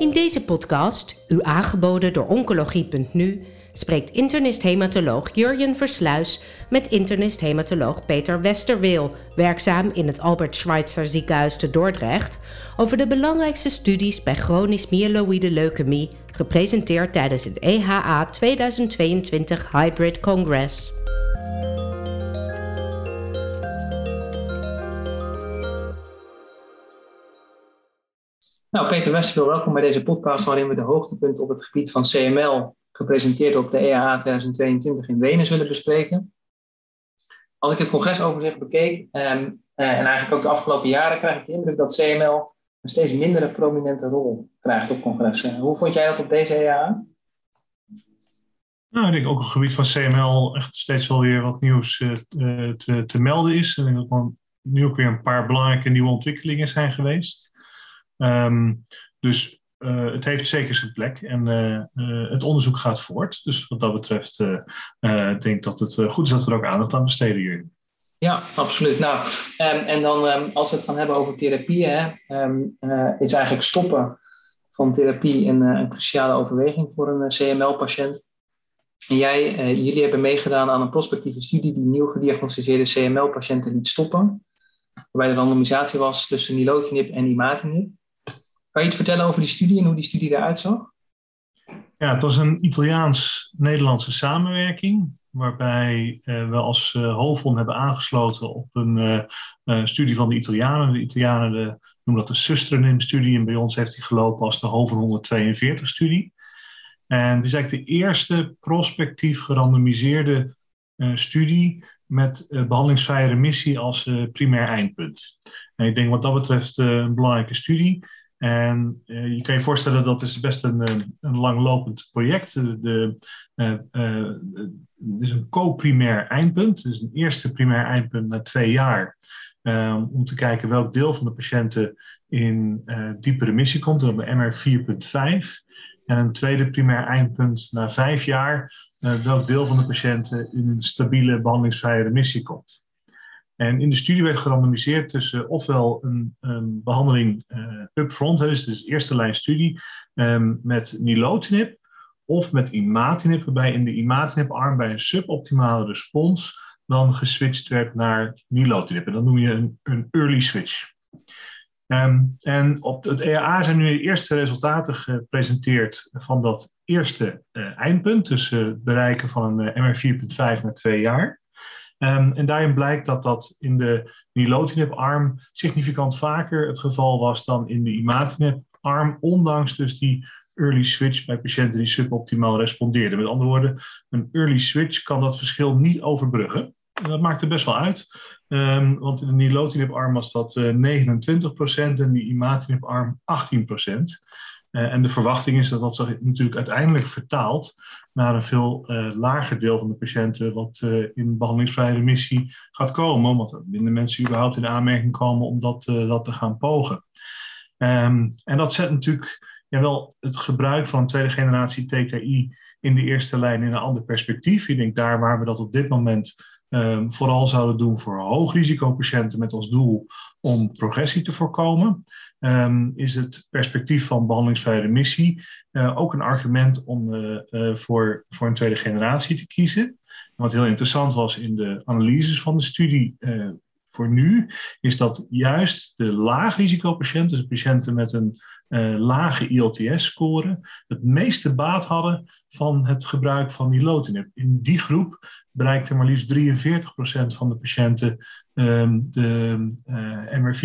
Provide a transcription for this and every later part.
In deze podcast, u aangeboden door Oncologie.nu, spreekt internist-hematoloog Jurjen Versluis met internist-hematoloog Peter Westerweel, werkzaam in het Albert Schweitzer ziekenhuis te Dordrecht, over de belangrijkste studies bij chronisch myeloïde leukemie, gepresenteerd tijdens het EHA 2022 Hybrid Congress. Nou, Peter Westerveel, welkom bij deze podcast waarin we de hoogtepunten op het gebied van CML, gepresenteerd op de EAA 2022 in Wenen, zullen bespreken. Als ik het congresoverzicht bekeek, ehm, eh, en eigenlijk ook de afgelopen jaren, krijg ik de indruk dat CML een steeds mindere prominente rol krijgt op congressen. Hoe vond jij dat op deze EAA? Nou, ik denk ook op het gebied van CML echt steeds wel weer wat nieuws uh, te, te, melden is. Ik denk dat er nu ook weer een paar belangrijke nieuwe ontwikkelingen zijn geweest. Um, dus uh, het heeft zeker zijn plek en uh, het onderzoek gaat voort. Dus wat dat betreft denk ik dat het goed is dat we er ook aandacht aan besteden hier. Ja, absoluut. Nou, um, en dan um, als we het gaan hebben over therapie, is eigenlijk stoppen van therapie een, een cruciale overweging voor een CML-patiënt. En jij, jullie hebben meegedaan aan een prospectieve studie die nieuw gediagnosticeerde CML-patiënten liet stoppen. Waarbij de randomisatie was tussen nilotinib en imatinib. Kan je iets vertellen over die studie en hoe die studie eruit zag? Ja, het was een Italiaans-Nederlandse samenwerking, waarbij uh, we als uh, hebben aangesloten op een uh, studie van de Italianen. De Italianen noemen dat de Sustranim-studie en bij ons heeft die gelopen als de Hoven 142-studie. En dit is eigenlijk de eerste prospectief gerandomiseerde studie met behandelingsvrije remissie als primair eindpunt. En ik denk wat dat betreft een belangrijke studie. En uh, je kan je voorstellen dat is best een, eh, een langlopend project. De, uh, het is een co-primair eindpunt, dus een eerste primair eindpunt na twee jaar. om te kijken welk deel van de patiënten in diepe remissie komt, dan de MR 4.5. En een tweede primair eindpunt na vijf jaar, welk deel van de patiënten in stabiele behandelingsvrije remissie komt. En in de studie werd gerandomiseerd tussen ofwel een, een behandeling uh, upfront, dus de eerste lijn studie, um, met nilotinib, of met imatinib, waarbij in de imatinib-arm bij een suboptimale respons dan geswitcht werd naar nilotinib. En dat noem je een, een early switch. Um, en op het EAA zijn nu de eerste resultaten gepresenteerd van dat eerste uh, eindpunt, dus het bereiken van een MR 4.5 na twee jaar. Um, en daarin blijkt dat dat in de nilotinib-arm significant vaker het geval was dan in de imatinib-arm, ondanks dus die early switch bij patiënten die suboptimaal respondeerden. Met andere woorden, een early switch kan dat verschil niet overbruggen. En dat maakt er best wel uit, um, want in de nilotinib-arm was dat uh, 29% en die imatinib-arm 18%. Uh, en de verwachting is dat dat zich natuurlijk uiteindelijk vertaalt naar een veel uh, lager deel van de patiënten wat uh, in behandelingsvrije remissie gaat komen, omdat er minder mensen überhaupt in aanmerking komen om dat, dat te gaan pogen. Um, en dat zet natuurlijk wel het gebruik van tweede generatie TKI in de eerste lijn in een ander perspectief. Ik denk daar waar we dat op dit moment um, vooral zouden doen voor hoogrisicopatiënten met als doel om progressie te voorkomen um, is het perspectief van behandelingsvrije remissie uh, ook een argument om uh, uh, voor, voor een tweede generatie te kiezen. En wat heel interessant was in de analyses van de studie voor nu, is dat juist de laagrisicopatiënten, dus patiënten met een lage ILTS-score, het meeste baat hadden van het gebruik van nilotinib. In die groep bereikte maar liefst 43% van de patiënten um, de uh, MR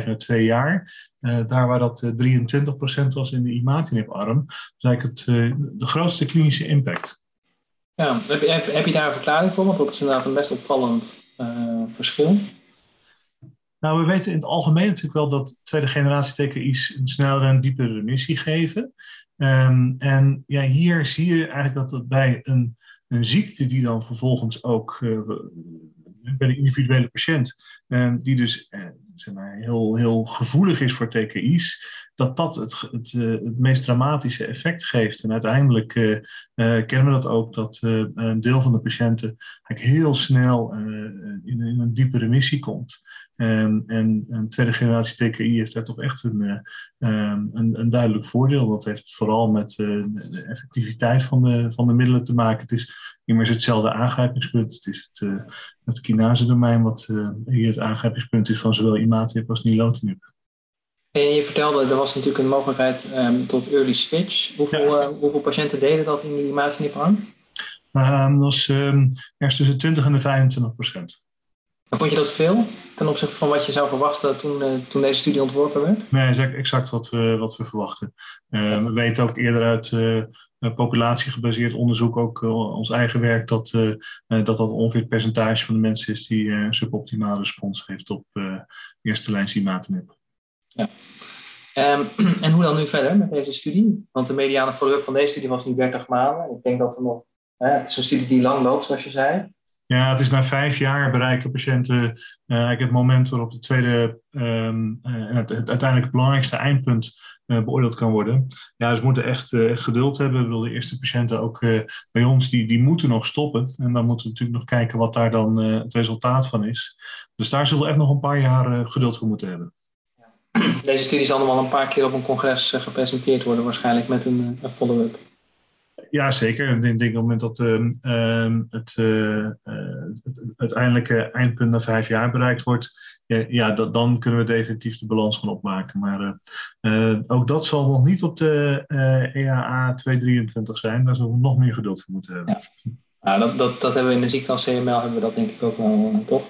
4.5 na twee jaar. Uh, daar waar dat uh, eh, 23% was in de imatinib-arm, eigenlijk het, de grootste klinische impact. Ja, heb heb, heb je daar een verklaring voor? Want dat is inderdaad een best opvallend verschil. Nou, we weten in het algemeen natuurlijk wel dat tweede generatie TKI's een snellere en diepere remissie geven. Um, en ja, hier zie je eigenlijk dat het bij een, een ziekte die dan vervolgens ook uh, bij de individuele patiënt, uh, die dus uh, zeg maar, heel, heel gevoelig is voor TKI's, dat dat het, het, het meest dramatische effect geeft. En uiteindelijk kennen we dat ook, dat een deel van de patiënten eigenlijk heel snel in, in, een diepe remissie komt. Um, en een tweede generatie TKI heeft daar toch echt een, um, een, een, duidelijk voordeel. Dat heeft vooral met uh, de effectiviteit van de, van de middelen te maken. Het is immers hetzelfde aangrijpingspunt. Het is het, uh, het kinase-domein wat uh, hier het aangrijpingspunt is van zowel imatinib als nilotinib. En je vertelde, er was natuurlijk een mogelijkheid um, tot early switch. Hoeveel, ja. hoeveel patiënten deden dat in die imatinib-arm? dat was ergens tussen 20 en de 25 procent. En vond je dat veel ten opzichte van wat je zou verwachten toen, uh, toen deze studie ontworpen werd? Nee, dat is exact wat we, wat we verwachten. Uh, we weten ook eerder uit uh, populatiegebaseerd onderzoek, ook ons eigen werk, dat, dat dat ongeveer het percentage van de mensen is die een suboptimale respons heeft op eerste lijn imatinib. Ja. Um, en hoe dan nu verder met deze studie? Want de mediane follow-up van deze studie was nu 30 maanden. Ik denk dat er nog, het is een studie die lang loopt, zoals je zei. Ja, het is na vijf jaar bereiken patiënten uh, eigenlijk het moment waarop de tweede um, uh, het, het, uiteindelijk belangrijkste eindpunt uh, beoordeeld kan worden. Ja, dus we moeten echt geduld hebben. Ik bedoel, de eerste patiënten ook bij ons, die, die moeten nog stoppen. En dan moeten we natuurlijk nog kijken wat daar dan het resultaat van is. Dus daar zullen we echt nog een paar jaar geduld voor moeten hebben. Deze studie zal wel een paar keer op een congres gepresenteerd worden, waarschijnlijk met een follow-up. Ja, zeker. Ik denk, op het moment dat uh, het, uh, het, uiteindelijke eindpunt na vijf jaar bereikt wordt, ja, ja dat, dan kunnen we definitief de balans gaan opmaken. Maar uh, ook dat zal nog niet op de EAA 223 zijn. Daar zullen we nog meer geduld voor moeten hebben. Ja. Nou, dat, dat, dat hebben we in de ziekte als CML, hebben we dat denk ik ook wel, toch?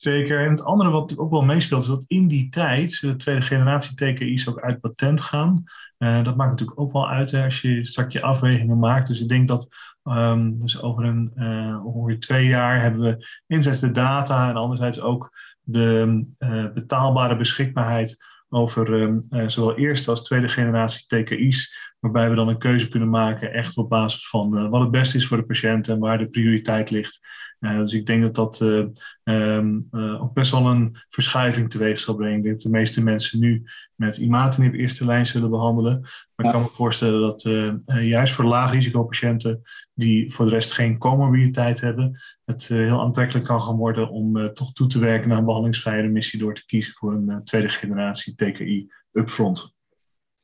Zeker. En het andere wat ook wel meespeelt, is dat in die tijd de tweede generatie TKI's ook uit patent gaan. Uh, dat maakt natuurlijk ook wel uit als je straks je afwegingen maakt. Dus ik denk dat um, dus over een uh, ongeveer twee jaar hebben we enerzijds de data en anderzijds ook de betaalbare beschikbaarheid over um, zowel eerste als tweede generatie TKI's. Waarbij we dan een keuze kunnen maken echt op basis van wat het beste is voor de patiënt en waar de prioriteit ligt. Uh, dus ik denk dat dat uh, um, uh, ook best wel een verschuiving teweeg zal brengen. Ik denk dat de meeste mensen nu met imatinib eerste lijn zullen behandelen. Maar ik kan me voorstellen dat juist voor laagrisicopatiënten die voor de rest geen comorbiditeit hebben, het heel aantrekkelijk kan gaan worden om toch toe te werken naar een behandelingsvrije remissie door te kiezen voor een tweede generatie TKI upfront.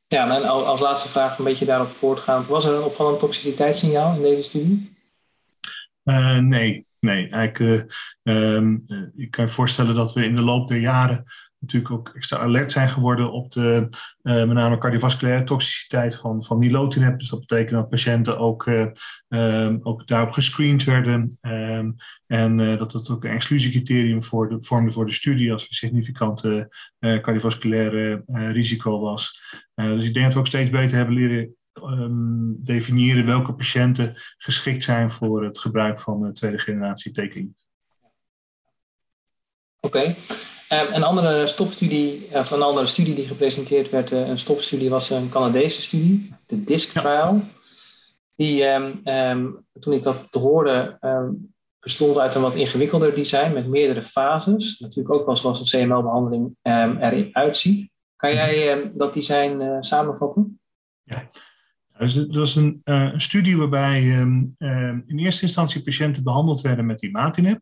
Ja, en als laatste vraag een beetje daarop voortgaand. Was er een opvallend toxiciteitssignaal in deze studie? nee, nee, eigenlijk, um, je kan je voorstellen dat we in de loop der jaren natuurlijk ook extra alert zijn geworden op de uh, met name cardiovasculaire toxiciteit van, van nilotinib. Dus dat betekent dat patiënten ook, um, ook daarop gescreend werden. Um, en dat het ook een exclusiecriterium voor de, vormde voor de studie als er significante cardiovasculaire risico was. dus ik denk dat we ook steeds beter hebben leren um, definiëren welke patiënten geschikt zijn voor het gebruik van de tweede generatie TKI. Oké. Okay. Um, een andere stopstudie, of een andere studie die gepresenteerd werd, uh, een stopstudie, was een Canadese studie, de DISC trial. Ja. Die, um, toen ik dat hoorde, bestond uit een wat ingewikkelder design met meerdere fases. Natuurlijk ook wel zoals een CML-behandeling eruit ziet. Kan mhm. jij dat design uh, samenvatten? Ja, dus het was een, uh, een studie waarbij um, um, in eerste instantie patiënten behandeld werden met imatinib.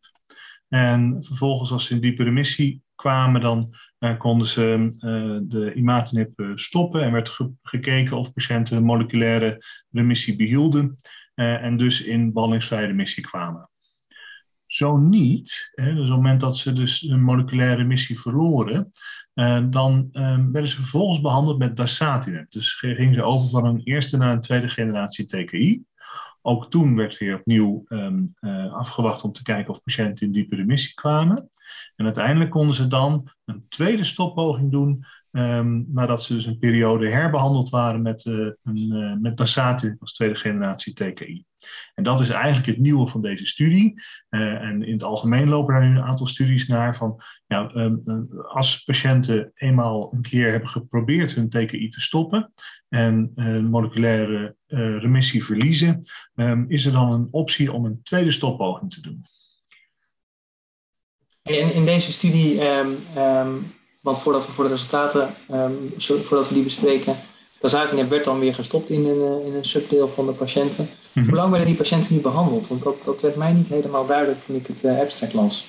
En vervolgens, als ze in diepe remissie kwamen, dan uh, konden ze uh, de imatinib stoppen en werd ge gekeken of patiënten moleculaire remissie behielden en dus in behandelingsvrije remissie kwamen. Zo niet, hè, dus op het moment dat ze dus een moleculaire remissie verloren, uh, dan um, werden ze vervolgens behandeld met dasatinib. Dus gingen ze over van een eerste naar een tweede generatie TKI. Ook toen werd weer opnieuw um, uh, afgewacht om te kijken of patiënten in diepe remissie kwamen. En uiteindelijk konden ze dan een tweede stoppoging doen Um, nadat ze dus een periode herbehandeld waren met, uh, een, uh, met dasatinib als tweede generatie TKI. En dat is eigenlijk het nieuwe van deze studie. Uh, en in het algemeen lopen daar nu een aantal studies naar van ja, um, als patiënten eenmaal een keer hebben geprobeerd hun TKI te stoppen en moleculaire remissie verliezen, um, is er dan een optie om een tweede stoppoging te doen. In deze studie want voordat we voor de resultaten, um, voordat we die bespreken, dasatinib werd dan weer gestopt in een, eh, in een subdeel van de patiënten. Mhm. Hoe lang werden die patiënten nu behandeld? Want dat, dat werd mij niet helemaal duidelijk toen ik het uh, abstract las.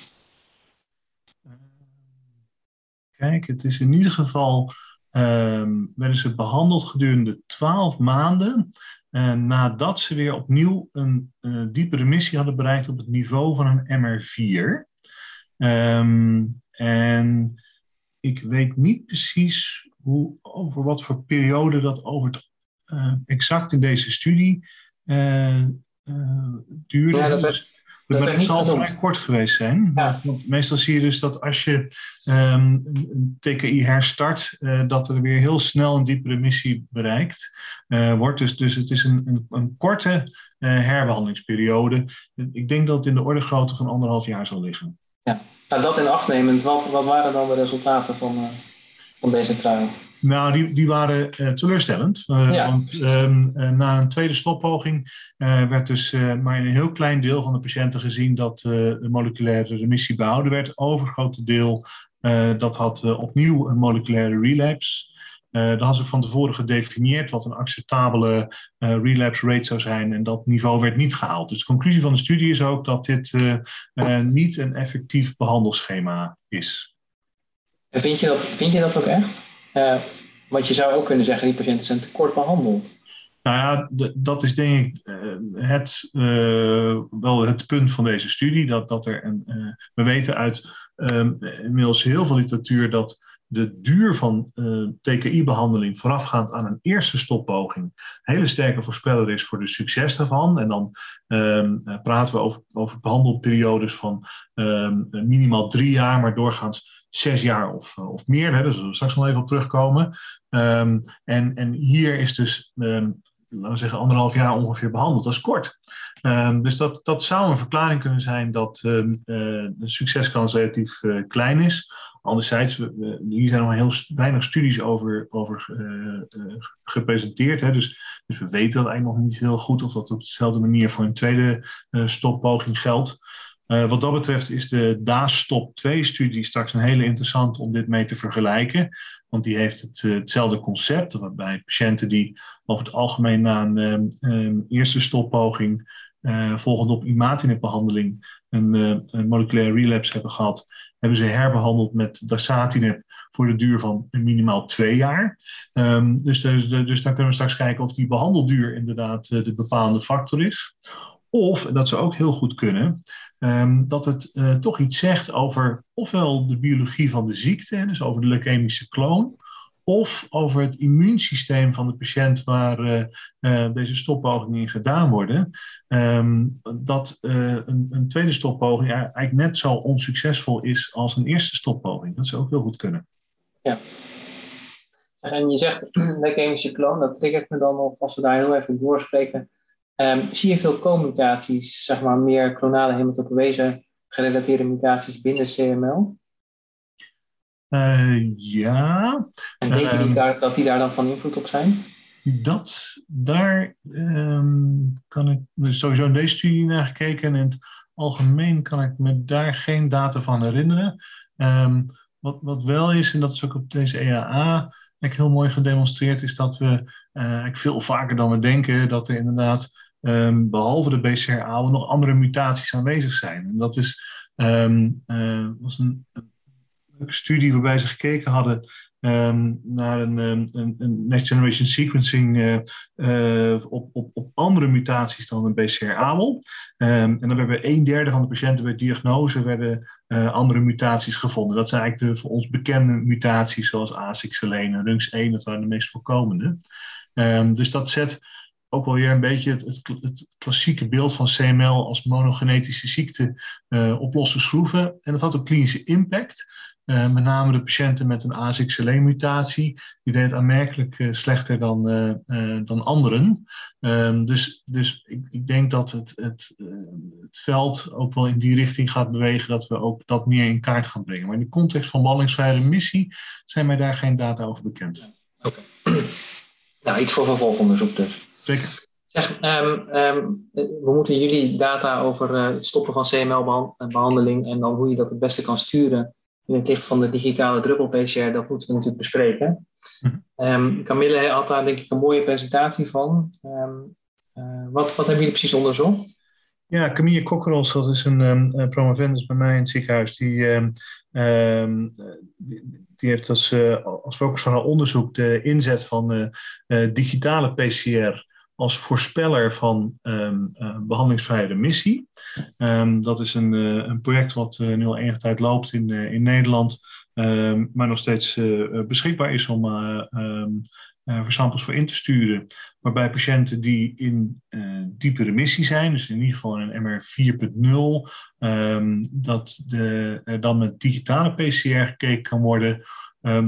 kijken. Het is in ieder geval, um, werden ze behandeld gedurende 12 maanden. Uh, nadat ze weer opnieuw een uh, diepe remissie hadden bereikt op het niveau van een MR4. Um, en ik weet niet precies hoe, over wat voor periode dat over het, uh, exact in deze studie duurde. Ja, dat was, dat, dat zal vrij kort geweest zijn. Ja. Want meestal zie je dus dat als je um, een TKI herstart, uh, dat er weer heel snel een diepere missie bereikt uh, wordt. Dus, dus het is een, een, een korte uh, herbehandelingsperiode. Ik denk dat het in de orde grootte van anderhalf jaar zal liggen. Ja, nou, dat in acht nemend, wat, wat waren dan de resultaten van, van deze trui? Nou, die, die waren uh, teleurstellend. Uh, Want um, uh, na een tweede stoppoging werd dus maar in een heel klein deel van de patiënten gezien dat de moleculaire remissie behouden werd. Overgrote deel dat had opnieuw een moleculaire relapse. Dat had ze van tevoren gedefinieerd wat een acceptabele relapse rate zou zijn. En dat niveau werd niet gehaald. Dus de conclusie van de studie is ook dat dit niet een effectief behandelschema is. En vind je dat, vind je dat ook echt? Want je zou ook kunnen zeggen, die patiënten zijn te kort behandeld. Nou ja, dat is denk ik het, uh, wel het punt van deze studie. Dat, dat er een, we weten uit ehm, inmiddels heel veel literatuur dat de duur van TKI-behandeling voorafgaand aan een eerste stoppoging een hele sterke voorspeller is voor de succes daarvan. En dan ehm, praten we over, over behandelperiodes van ehm, minimaal drie jaar, maar doorgaans zes jaar of, eh, of meer. Hè, daar zullen we straks nog even op terugkomen. Um, en, en hier is dus, um, laten we zeggen, anderhalf jaar ongeveer behandeld. Dat kort. Um, dus dat, dat zou een verklaring kunnen zijn dat uh, de succeskans relatief klein is. Anderzijds, we, hier zijn nog heel weinig studies over, over uh, gepresenteerd. Hè? Dus, dus we weten dat eigenlijk nog niet heel goed of dat op dezelfde manier voor een tweede stoppoging geldt. Wat dat betreft is de DAS-stop 2-studie straks een hele interessante om dit mee te vergelijken. Want die heeft het, hetzelfde concept, waarbij patiënten die over het algemeen na een um, um, eerste stoppoging, uh, volgend op imatinib-behandeling, een, een, moleculaire relapse hebben gehad, hebben ze herbehandeld met dasatinib voor de duur van minimaal twee jaar. Um, dus, dus, dus dan kunnen we straks kijken of die behandelduur inderdaad de bepalende factor is. Of, dat zou ook heel goed kunnen, um, dat het uh, toch iets zegt over ofwel de biologie van de ziekte, dus over de leukemische kloon, of over het immuunsysteem van de patiënt waar uh, uh, deze stoppogingen in gedaan worden, um, dat een, een, tweede stoppoging eigenlijk net zo onsuccesvol is als een eerste stoppoging. Dat zou ook heel goed kunnen. Ja. En je zegt leukemische kloon, dat triggert me dan nog, als we daar heel even doorspreken, Um, zie je veel co-mutaties, zeg maar meer klonale hematopoëse gerelateerde mutaties binnen CML? Uh, eh, ja. En denk je die ehm, daar, dat die daar dan van invloed op zijn? Dat, daar um, kan ik sowieso in deze studie naar gekeken. En in het algemeen kan ik me daar geen data van herinneren. wat, wat wel is, en dat is ook op deze EAA heel mooi gedemonstreerd, is dat we uh, veel vaker dan we denken, dat er inderdaad um, behalve de BCR-A nog andere mutaties aanwezig zijn. En dat is, um, uh, was een, een, studie waarbij ze gekeken hadden um, naar een, een, een, next generation sequencing uh, uh, op, op, op andere mutaties dan een BCR-ABL. en dan hebben een derde van de patiënten bij diagnose werden andere mutaties gevonden. Dat zijn eigenlijk de voor ons bekende mutaties zoals ASIX-1 en RUNX1, dat waren de meest voorkomende. dus dat zet ook wel weer een beetje het, het, het, klassieke beeld van CML als monogenetische ziekte op losse schroeven. En dat had een klinische impact. Uh, met name de patiënten met een ASXL1-mutatie, die deed het aanmerkelijk uh, slechter dan, dan anderen. Um, dus dus ik, ik, denk dat het, het, het veld ook wel in die richting gaat bewegen, dat we ook dat meer in kaart gaan brengen. Maar in de context van behandelingsvrije remissie zijn mij daar geen data over bekend. Oké. Okay. Nou, iets voor vervolgonderzoek dus. Zeker. Zeg, um, um, we moeten jullie data over het stoppen van CML-behandeling en dan hoe je dat het beste kan sturen in het licht van de digitale druppel-PCR, dat moeten we natuurlijk bespreken. Um, Camille had daar denk ik een mooie presentatie van. Uh, wat, wat hebben jullie precies onderzocht? Ja, Camille Kokkeros, dat is een, um, promovendus bij mij in het ziekenhuis. Die, um, die heeft als, uh, als focus van haar onderzoek de inzet van uh, digitale PCR als voorspeller van um, behandelingsvrije remissie. dat is een, een project wat nu al enige tijd loopt in, in Nederland, maar nog steeds beschikbaar is om uh, voor in te sturen. Waarbij patiënten die in diepe remissie zijn, dus in ieder geval een MR 4.0, um, dat de, uh, dan met digitale PCR gekeken kan worden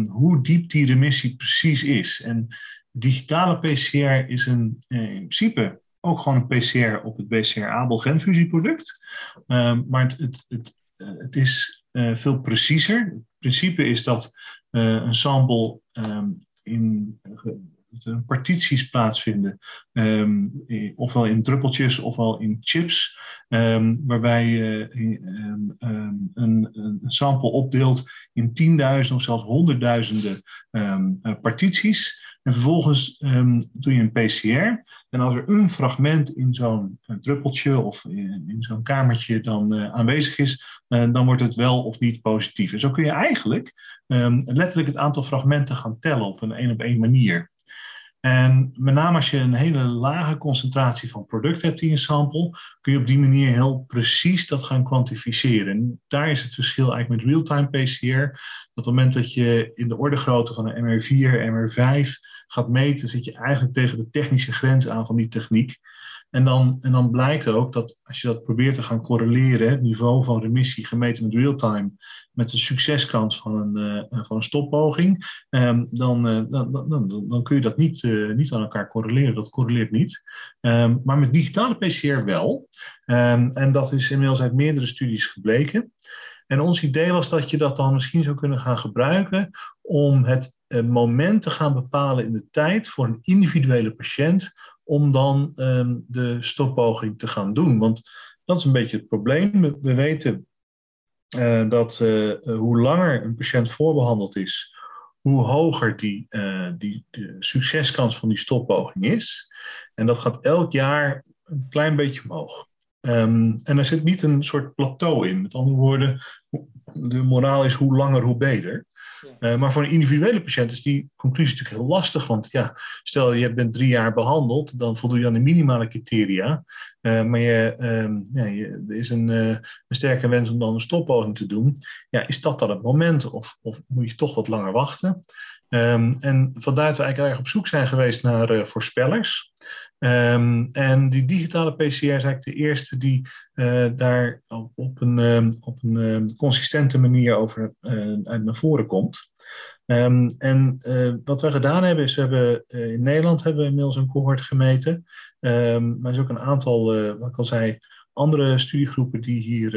hoe diep die remissie precies is. En digitale PCR is een, in principe ook gewoon een PCR op het BCR-Abel genfusieproduct. Um, maar het, het, het, het is veel preciezer. Het principe is dat een sample in partities plaatsvinden, um, ofwel in druppeltjes ofwel in chips, waarbij je een, een, sample opdeelt in tienduizenden of zelfs honderdduizenden partities. En vervolgens doe je een PCR. En als er een fragment in zo'n druppeltje of in, zo'n kamertje dan uh, aanwezig is, uh, dan wordt het wel of niet positief. En zo kun je eigenlijk um, letterlijk het aantal fragmenten gaan tellen op een één op één manier. En met name als je een hele lage concentratie van product hebt in je sample, kun je op die manier heel precies dat gaan kwantificeren. En daar is het verschil eigenlijk met real-time PCR. Op het moment dat je in de orde grootte van een MR4, MR5 gaat meten, zit je eigenlijk tegen de technische grens aan van die techniek. En dan, en dan blijkt ook dat als je dat probeert te gaan correleren, het niveau van remissie gemeten met real-time, met de succeskans van een, uh, van een stoppoging, um, dan, dan, dan, dan, kun je dat niet, uh, niet aan elkaar correleren. Dat correleert niet. Um, maar met digitale PCR wel. Um, en dat is inmiddels uit meerdere studies gebleken. En ons idee was dat je dat dan misschien zou kunnen gaan gebruiken om het moment te gaan bepalen in de tijd voor een individuele patiënt om dan um, de stoppoging te gaan doen. Want dat is een beetje het probleem. We, we weten uh, dat uh, hoe langer een patiënt voorbehandeld is, hoe hoger die, die de succeskans van die stoppoging is. En dat gaat elk jaar een klein beetje omhoog. Um, en er zit niet een soort plateau in. Met andere woorden, de moraal is hoe langer, hoe beter. Uh, maar voor een individuele patiënt is die conclusie natuurlijk heel lastig. Want ja, stel je bent drie jaar behandeld, dan voldoe je aan de minimale criteria. Uh, maar je, uh, ja, er is een, uh, een, sterke wens om dan een stoppoging te doen. Ja, is dat dan het moment of, of moet je toch wat langer wachten? Um, en vandaar dat we eigenlijk erg op zoek zijn geweest naar voorspellers. Um, en die digitale PCR is eigenlijk de eerste die uh, daar op een, um, op een um, consistente manier over uh, uit naar voren komt. en uh, wat we gedaan hebben is, we hebben, in Nederland hebben we inmiddels een cohort gemeten. maar er is ook een aantal, wat ik al zei, andere studiegroepen die hier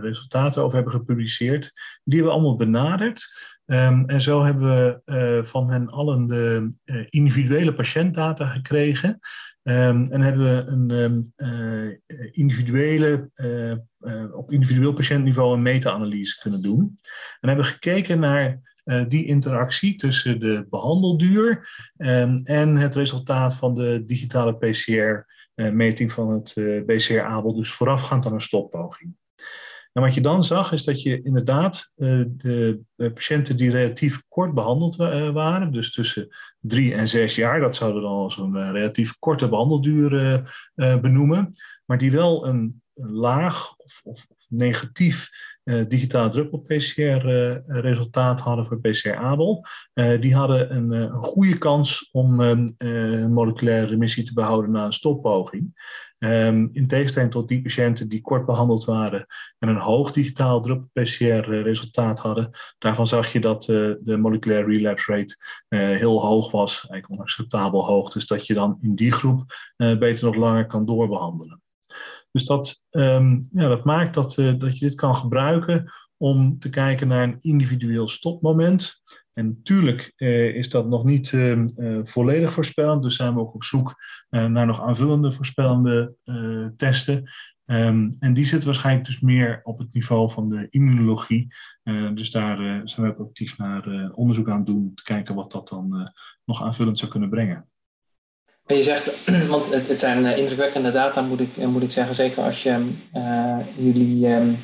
resultaten over hebben gepubliceerd. Die hebben we allemaal benaderd. en zo hebben we van hen allen de individuele patiëntdata gekregen. Um, en hebben we een um, uh, individuele, uh, uh, op individueel patiëntniveau een meta-analyse kunnen doen. En hebben gekeken naar die interactie tussen de behandelduur um, en het resultaat van de digitale PCR-meting van het BCR-ABEL, dus voorafgaand aan een stoppoging. En wat je dan zag, is dat je inderdaad uh, de, patiënten die relatief kort behandeld uh, waren, dus tussen drie en zes jaar, dat zouden we dan als een uh, relatief korte behandelduur benoemen, maar die wel een, laag of, of, negatief digitaal druppel-PCR-resultaat hadden voor PCR-ABEL, die hadden een, een, goede kans om een moleculaire remissie te behouden na een stoppoging. Um, in tegenstelling tot die patiënten die kort behandeld waren en een hoog digitaal druppel-PCR-resultaat hadden, daarvan zag je dat uh, de moleculaire relapse rate uh, heel hoog was, eigenlijk onacceptabel hoog. Dus dat je dan in die groep uh, beter nog langer kan doorbehandelen. Dus dat, um, ja, dat maakt dat, dat je dit kan gebruiken om te kijken naar een individueel stopmoment. En natuurlijk eh, is dat nog niet uh, uh, volledig voorspellend, dus zijn we ook op zoek naar nog aanvullende voorspellende testen. Um, en die zitten waarschijnlijk dus meer op het niveau van de immunologie. dus daar zijn we ook actief naar onderzoek aan doen om te kijken wat dat dan nog aanvullend zou kunnen brengen. En je zegt, want het, het zijn indrukwekkende data, moet ik, moet ik zeggen. Zeker als je jullie um,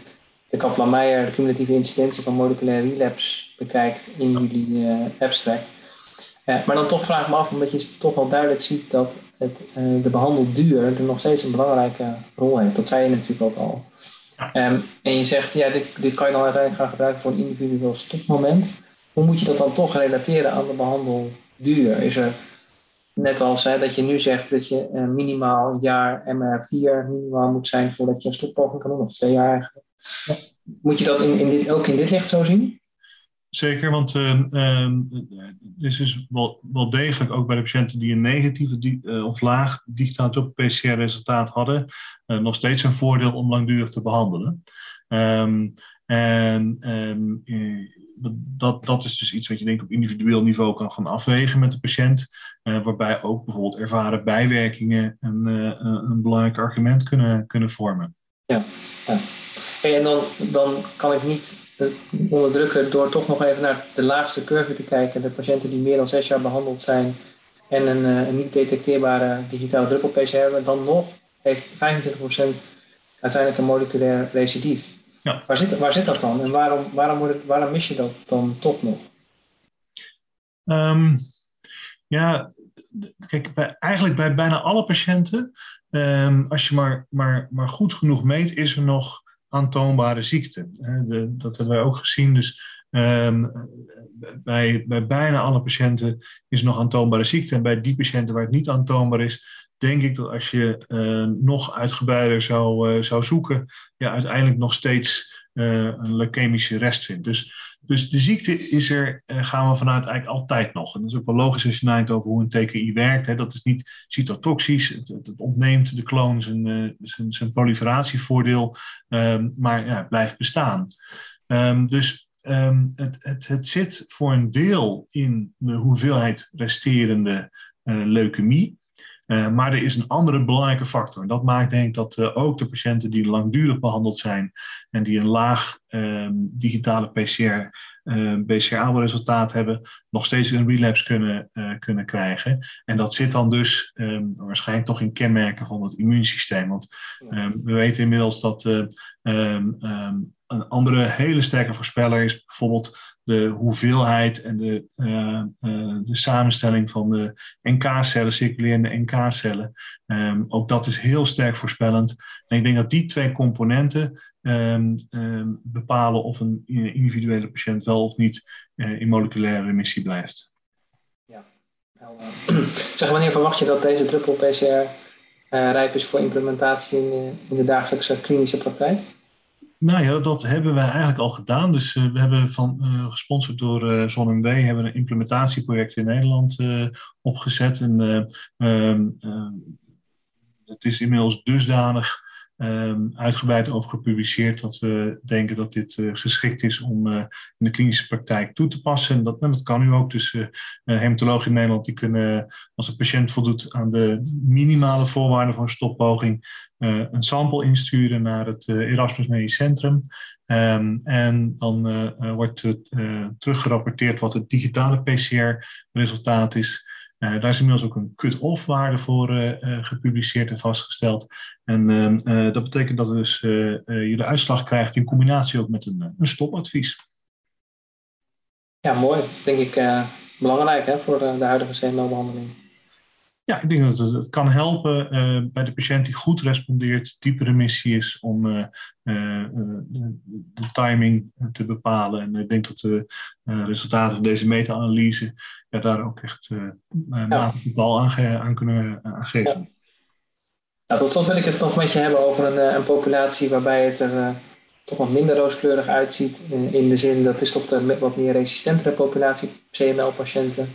de Kaplan-Meijer, de cumulatieve incidentie van moleculaire relapse bekijkt in jullie abstract. maar dan toch vraag ik me af, omdat je toch wel duidelijk ziet dat het, de behandelduur er nog steeds een belangrijke rol heeft. Dat zei je natuurlijk ook al. Um, en je zegt, ja, dit, dit kan je dan uiteindelijk gaan gebruiken voor een individueel stopmoment. Hoe moet je dat dan toch relateren aan de behandelduur? Is er, net als hè, dat je nu zegt dat je uh, minimaal een jaar MR4 minimaal moet zijn voordat je een stoppoging kan doen, of twee jaar eigenlijk. Moet je dat in, in dit, ook in dit licht zo zien? Zeker, want uh, uh, dit is wel, wel degelijk ook bij de patiënten die een negatieve uh, of laag digitaal PCR-resultaat hadden, nog steeds een voordeel om langdurig te behandelen. Um, en um, dat, dat is dus iets wat je denk op individueel niveau kan gaan afwegen met de patiënt, waarbij ook bijvoorbeeld ervaren bijwerkingen een, een belangrijk argument kunnen, kunnen vormen. Ja, ja. En dan, dan kan ik niet onderdrukken door toch nog even naar de laagste curve te kijken. De patiënten die meer dan zes jaar behandeld zijn en een, eh, een niet detecteerbare digitale druppel-PCR hebben, dan nog heeft 25% uiteindelijk een moleculair recidief. Ja. Waar, zit, waar zit dat dan en waarom, waarom, moet het, waarom mis je dat dan toch nog? Um, ja, kijk, bij, eigenlijk bij bijna alle patiënten, um, als je maar, maar, maar goed genoeg meet, is er nog aantoonbare ziekte. De, dat hebben wij ook gezien. Dus um, bij, bij bijna alle patiënten is nog aantoonbare ziekte. En bij die patiënten waar het niet aantoonbaar is, denk ik dat als je uh, nog uitgebreider zou, uh, zou zoeken, je uiteindelijk nog steeds uh, een leukemische rest vindt. Dus dus de ziekte is er, uh, gaan we vanuit eigenlijk altijd nog. En dat is ook wel logisch als je nadenkt over hoe een TKI werkt. Hè. Dat is niet cytotoxisch, het, het, ontneemt de kloon zijn, uh, zijn, zijn proliferatievoordeel, um, maar ja, het blijft bestaan. Um, dus um, het, het, het zit voor een deel in de hoeveelheid resterende uh, leukemie. Uh, maar er is een andere belangrijke factor. En dat maakt denk ik dat uh, ook de patiënten die langdurig behandeld zijn en die een laag uh, digitale PCR, BCA-resultaat hebben, nog steeds een relapse kunnen, kunnen krijgen. En dat zit dan dus ehm, waarschijnlijk toch in kenmerken van het immuunsysteem. Want ehm, we weten inmiddels dat ehm, een andere hele sterke voorspeller is bijvoorbeeld de hoeveelheid en de, uh, uh, de samenstelling van de NK-cellen, circulerende NK-cellen. Um, ook dat is heel sterk voorspellend. En ik denk dat die twee componenten um, um, bepalen of een individuele patiënt wel of niet uh, in moleculaire remissie blijft. Ja, zeg, wanneer verwacht je dat deze druppel PCR rijp is voor implementatie in, in de dagelijkse klinische praktijk? Nou ja, dat hebben wij eigenlijk al gedaan. Dus uh, we hebben van, uh, gesponsord door uh, ZonMW, hebben een implementatieproject in Nederland opgezet. En um, het is inmiddels dusdanig um, uitgebreid over gepubliceerd dat we denken dat dit geschikt is om in de klinische praktijk toe te passen. En dat, en dat kan nu ook. Dus hematologen in Nederland die kunnen, als een patiënt voldoet aan de minimale voorwaarden voor een stoppoging, uh, een sample insturen naar het uh, Erasmus Medisch Centrum. Um, en dan uh, wordt teruggerapporteerd wat het digitale PCR-resultaat is. Daar is inmiddels ook een cut-off waarde voor gepubliceerd en vastgesteld. En ehm, dat betekent dat dus, je de uitslag krijgt in combinatie ook met een, een stopadvies. Ja, mooi. Denk ik belangrijk hè, voor de, de huidige CML-behandeling. Ja, ik denk dat het, het kan helpen uh, bij de patiënt die goed respondeert, diepe remissie is, om uh, uh, de, timing te bepalen. En ik denk dat de resultaten van deze meta-analyse ja, daar ook echt ja. getal aan, aan, kunnen aan geven. Ja. Nou, tot slot wil ik het nog met je hebben over een, een populatie waarbij het er toch wat minder rooskleurig uitziet. In, in de zin dat is toch de wat meer resistentere populatie CML-patiënten.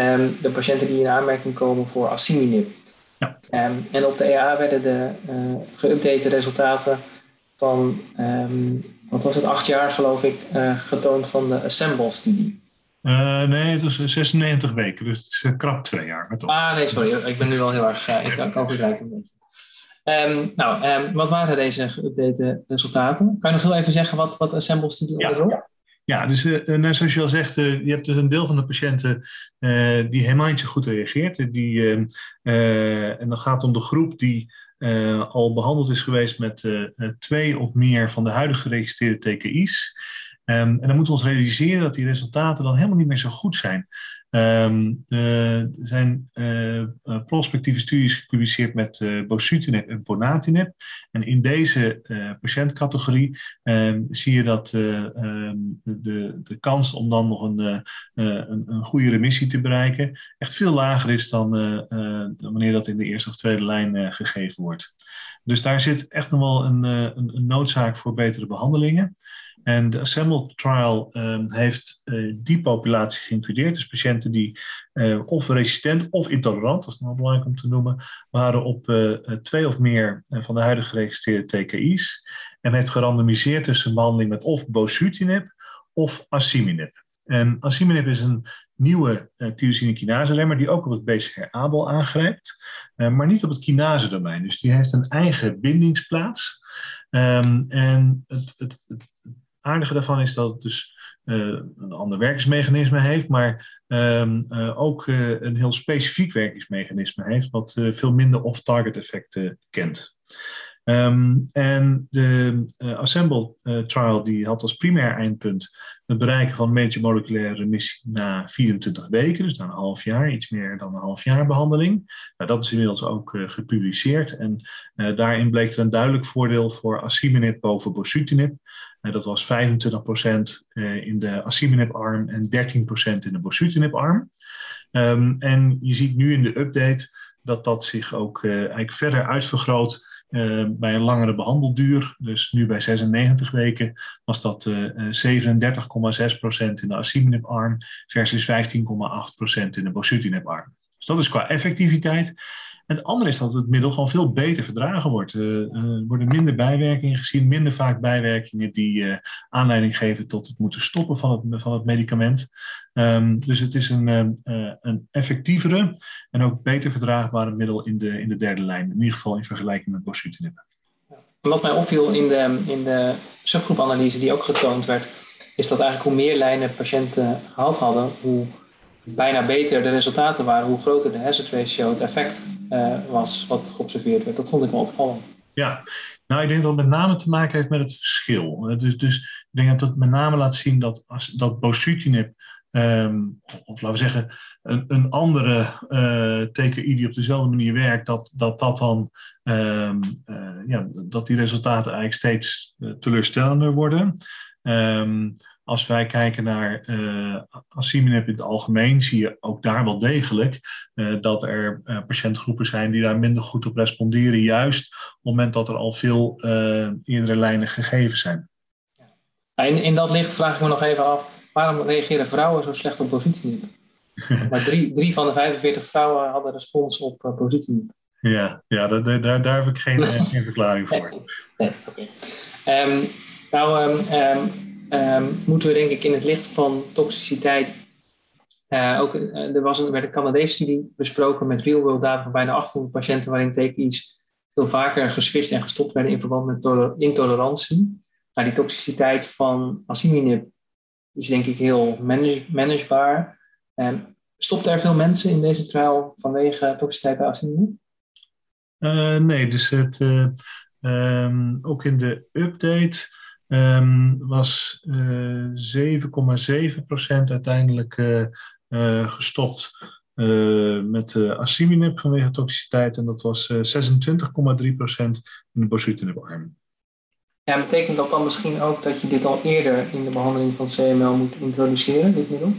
Um, de patiënten die in aanmerking komen voor asciminib. Ja. Um, en op de EA werden de uh, geüpdate resultaten van, um, wat was het, acht jaar geloof ik, uh, getoond van de Assemble-studie. Uh, nee, het was 96 weken, dus het is krap twee jaar. Ah, nee, sorry, ik ben nu al heel erg, ik kan overdrijven een beetje. Um, nou, um, wat waren deze geüpdate resultaten? Kan je nog heel even zeggen wat, wat Assemble-studie onderzocht? Ja, Ja, dus uh, zoals je al zegt, uh, je hebt dus een deel van de patiënten die helemaal niet zo goed reageert. Die, en dan gaat het om de groep die al behandeld is geweest met twee of meer van de huidige geregistreerde TKI's. Um, en dan moeten we ons realiseren dat die resultaten dan helemaal niet meer zo goed zijn. Um, er zijn uh, prospectieve studies gepubliceerd met uh, bosutinib en ponatinib. En in deze patiëntcategorie um, zie je dat um, de, de kans om dan nog een, een, een, goede remissie te bereiken echt veel lager is dan wanneer dat in de eerste of tweede lijn gegeven wordt. Dus daar zit echt nog wel een, een noodzaak voor betere behandelingen. En de Assemble Trial um, heeft uh, die populatie geïncludeerd. Dus patiënten die uh, of resistent of intolerant, dat is nog belangrijk om te noemen, waren op uh, twee of meer van de huidige geregistreerde TKI's. En heeft gerandomiseerd tussen behandeling met of bosutinib of asciminib. En asciminib is een nieuwe uh, tyrosine kinase remmer die ook op het BCR-ABL aangrijpt, maar niet op het kinase-domein. Dus die heeft een eigen bindingsplaats. Um, en het, het, aardige daarvan is dat het dus uh, een ander werkingsmechanisme heeft, maar um, uh, ook uh, een heel specifiek werkingsmechanisme heeft, wat veel minder off-target effecten kent. Um, en de Assemble trial die had als primair eindpunt het bereiken van major moleculaire remissie na 24 weken, dus na een half jaar, iets meer dan een half jaar behandeling. Nou, dat is inmiddels ook gepubliceerd en daarin bleek er een duidelijk voordeel voor asciminib boven bosutinib. Dat was 25% uh, in de asciminib-arm en 13% in de bosutinib-arm. Um, en je ziet nu in de update dat dat zich ook eigenlijk verder uitvergroot uh, bij een langere behandelduur. Dus nu bij 96 weken was dat uh, 37,6% in de asciminib-arm versus 15,8% in de bosutinib-arm. Dus dat is qua effectiviteit. En het andere is dat het middel gewoon veel beter verdragen wordt. Uh, er worden minder bijwerkingen gezien, minder vaak bijwerkingen die uh, aanleiding geven tot het moeten stoppen van het, van het medicament. Um, dus het is een, een effectievere en ook beter verdraagbare middel in de, in de derde lijn. In ieder geval in vergelijking met bosutinib. Wat mij opviel in de, in de subgroepanalyse die ook getoond werd, is dat eigenlijk hoe meer lijnen patiënten gehad hadden, hoe bijna beter de resultaten waren, hoe groter de hazard ratio, het effect uh, was wat geobserveerd werd. Dat vond ik wel opvallend. Ja, nou ik denk dat het met name te maken heeft met het verschil. Eh, dus, dus ik denk dat het met name laat zien dat, dat bosutinib, um, of laten we zeggen, een, een andere uh, TKI die op dezelfde manier werkt, dat dat, dat dan uh, ja, dat die resultaten eigenlijk steeds teleurstellender worden. Um, als wij kijken naar uh, asciminib in het algemeen, zie je ook daar wel degelijk uh, dat er uh, patiëntgroepen zijn die daar minder goed op responderen, juist op het moment dat er al veel eerdere lijnen gegeven zijn. In, in dat licht vraag ik me nog even af, waarom reageren vrouwen zo slecht op bosutinib? maar drie, drie van de 45 vrouwen hadden respons op uh. Ja, ja daar, daar, daar heb ik geen, geen verklaring voor. Nee. Okay. Um, ehm, nou, um, um, moeten we denk ik in het licht van toxiciteit. Uh, ook, uh, er was een, werd een Canadese studie besproken met real-world data van bijna 800 patiënten waarin TKI's veel vaker geswitcht en gestopt werden in verband met intolerantie. Nou, die toxiciteit van asciminib is denk ik heel manage managebaar. Um, stopten er veel mensen in deze trial vanwege toxiciteit bij asciminib? Uh, nee, dus het, um, ook in de update um, was uh, eh, 7,7% uiteindelijk uh, uh, gestopt met asciminib vanwege toxiciteit. En dat was 26,3% in de bosutinib-arm. Ja, betekent dat dan misschien ook dat je dit al eerder in de behandeling van CML moet introduceren, dit middel?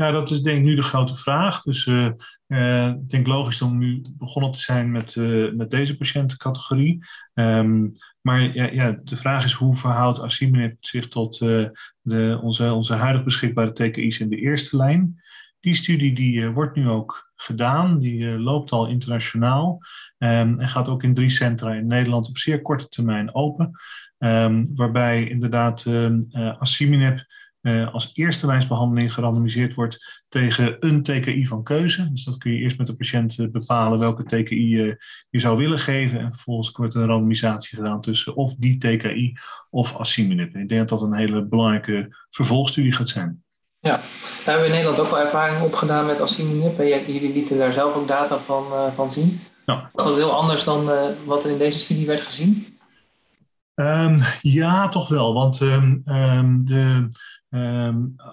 Ja, dat is denk ik nu de grote vraag. Dus uh, uh, ik denk logisch om nu begonnen te zijn met, uh, met deze patiëntencategorie. Um, maar ja, ja, de vraag is hoe verhoudt asciminib zich tot uh, de, onze, onze huidig beschikbare TKI's in de eerste lijn. Die studie die, uh, wordt nu ook gedaan, die uh, loopt al internationaal um, en gaat ook in drie centra in Nederland op zeer korte termijn open. Um, waarbij inderdaad um, uh, als eerste lijnsbehandeling gerandomiseerd wordt tegen een TKI van keuze. Dus dat kun je eerst met de patiënt bepalen welke TKI je, je zou willen geven. En vervolgens wordt een randomisatie gedaan tussen of die TKI of asciminib. Ik denk dat dat een hele belangrijke vervolgstudie gaat zijn. Ja, daar hebben we in Nederland ook wel ervaring opgedaan met asciminib. Jullie lieten daar zelf ook data van, uh, van zien. Ja. Was dat heel anders dan wat er in deze studie werd gezien? Um, ja, toch wel. Want um, um, de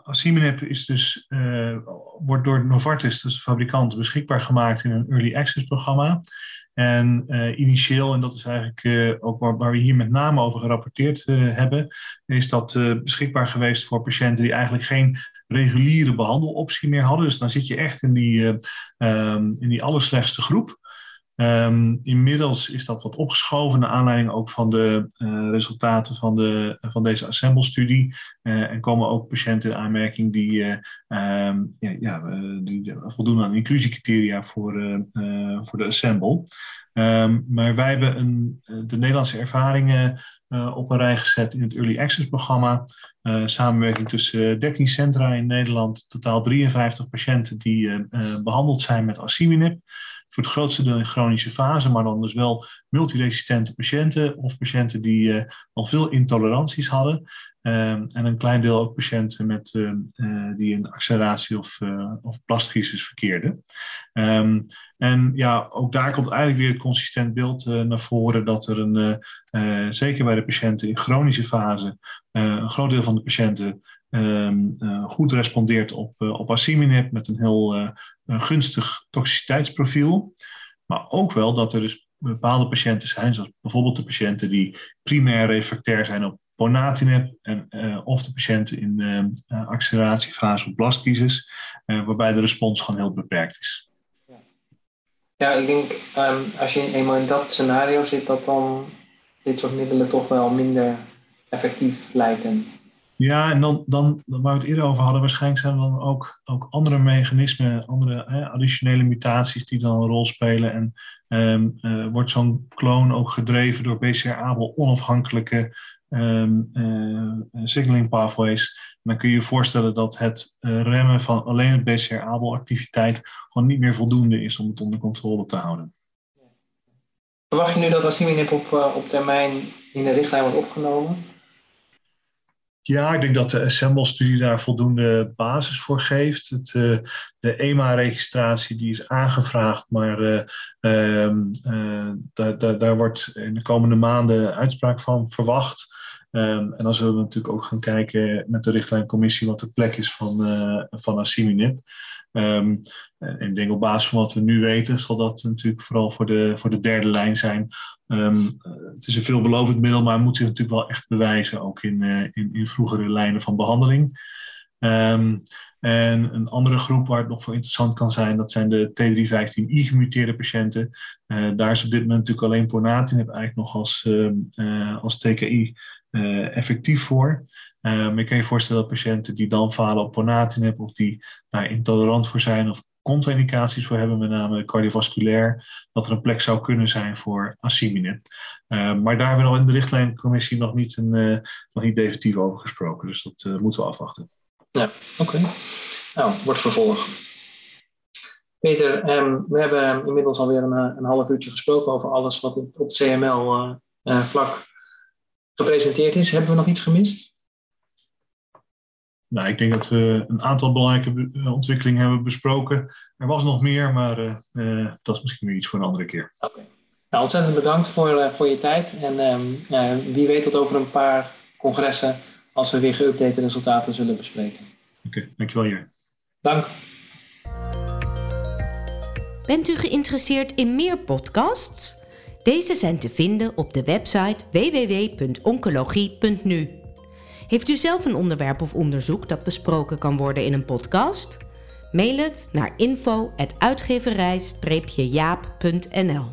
asciminib is dus, uh, wordt door Novartis, dus de fabrikant, beschikbaar gemaakt in een early access programma. En uh, initieel, en dat is eigenlijk uh, ook waar, waar, we hier met name over gerapporteerd hebben, is dat beschikbaar geweest voor patiënten die eigenlijk geen reguliere behandeloptie meer hadden. Dus dan zit je echt in die, um, in die allerslechtste groep. Um, inmiddels is dat wat opgeschoven naar aanleiding ook van de uh, resultaten van, de, van deze Assemble-studie. Uh, en komen ook patiënten in aanmerking die, uh, ja, ja die voldoen aan inclusiecriteria voor, voor de Assemble. Um, maar wij hebben een, de Nederlandse ervaringen op een rij gezet in het Early Access programma. samenwerking tussen 13 centra in Nederland, totaal 53 patiënten die behandeld zijn met asciminib voor het grootste deel in chronische fase, maar dan dus wel multiresistente patiënten of patiënten die uh, al veel intoleranties hadden. Um, en een klein deel ook patiënten met, uh, uh, die een acceleratie of, of plastcrisis verkeerden. Um, en ja, ook daar komt eigenlijk weer het consistent beeld naar voren dat er een, zeker bij de patiënten in chronische fase, een groot deel van de patiënten um, goed respondeert op, op asciminib met een heel een gunstig toxiciteitsprofiel. Maar ook wel dat er dus bepaalde patiënten zijn, zoals bijvoorbeeld de patiënten die primair refractair zijn op ponatinib en, of de patiënten in uh, acceleratiefase of blastcrisis, waarbij de respons gewoon heel beperkt is. Ja, ik denk um, als je eenmaal in dat scenario zit, dat dan dit soort middelen toch wel minder effectief lijken. Ja, en dan, dan, waar we het eerder over hadden, waarschijnlijk zijn er dan ook, ook andere mechanismen, andere hè, additionele mutaties die dan een rol spelen. En um, uh, wordt zo'n kloon ook gedreven door BCR-ABL onafhankelijke um, uh, signaling pathways. Dan kun je je voorstellen dat het uh, remmen van alleen het BCR-ABL-activiteit gewoon niet meer voldoende is om het onder controle te houden. Verwacht je nu dat asciminib op, op termijn in de richtlijn wordt opgenomen? Ja, ik denk dat de Assemble-studie daar voldoende basis voor geeft. Het, uh, de EMA-registratie die is aangevraagd, maar uh, uh, daar, daar wordt in de komende maanden uitspraak van verwacht. Um, en dan zullen we natuurlijk ook gaan kijken met de richtlijncommissie wat de plek is van, van asciminib. Um, en ik denk op basis van wat we nu weten, zal dat natuurlijk vooral voor de, voor de derde lijn zijn. Um, het is een veelbelovend middel, maar moet zich natuurlijk wel echt bewijzen, ook in, uh, in, in, vroegere lijnen van behandeling. Um, en een andere groep waar het nog voor interessant kan zijn, dat zijn de T315I gemuteerde patiënten. Uh, daar is op dit moment natuurlijk alleen ponatinib eigenlijk nog als, uh, als TKI effectief voor. Maar je kan je voorstellen dat patiënten die dan falen op ponatinib of die daar intolerant voor zijn of contra-indicaties voor hebben, met name cardiovasculair, dat er een plek zou kunnen zijn voor asciminib. Uh, maar daar hebben we nog in de richtlijncommissie nog niet, een, uh, nog niet definitief over gesproken. Dus dat uh, moeten we afwachten. Ja, oké. Nou, wordt vervolgd. Peter, um, we hebben inmiddels alweer een, een half uurtje gesproken over alles wat op het CML-vlak gepresenteerd is. Hebben we nog iets gemist? Nou, ik denk dat we een aantal belangrijke eh, ontwikkelingen hebben besproken. Er was nog meer, maar uh, uh, dat is misschien weer iets voor een andere keer. Oké. Okay. Nou, ontzettend bedankt voor, voor je tijd. En um, wie weet tot over een paar congressen als we weer geüpdate resultaten zullen bespreken. Oké, okay, dankjewel Jer. Dank. Bent u geïnteresseerd in meer podcasts? Deze zijn te vinden op de website www.oncologie.nu. Heeft u zelf een onderwerp of onderzoek dat besproken kan worden in een podcast? Mail het naar info.uitgeverij-jaap.nl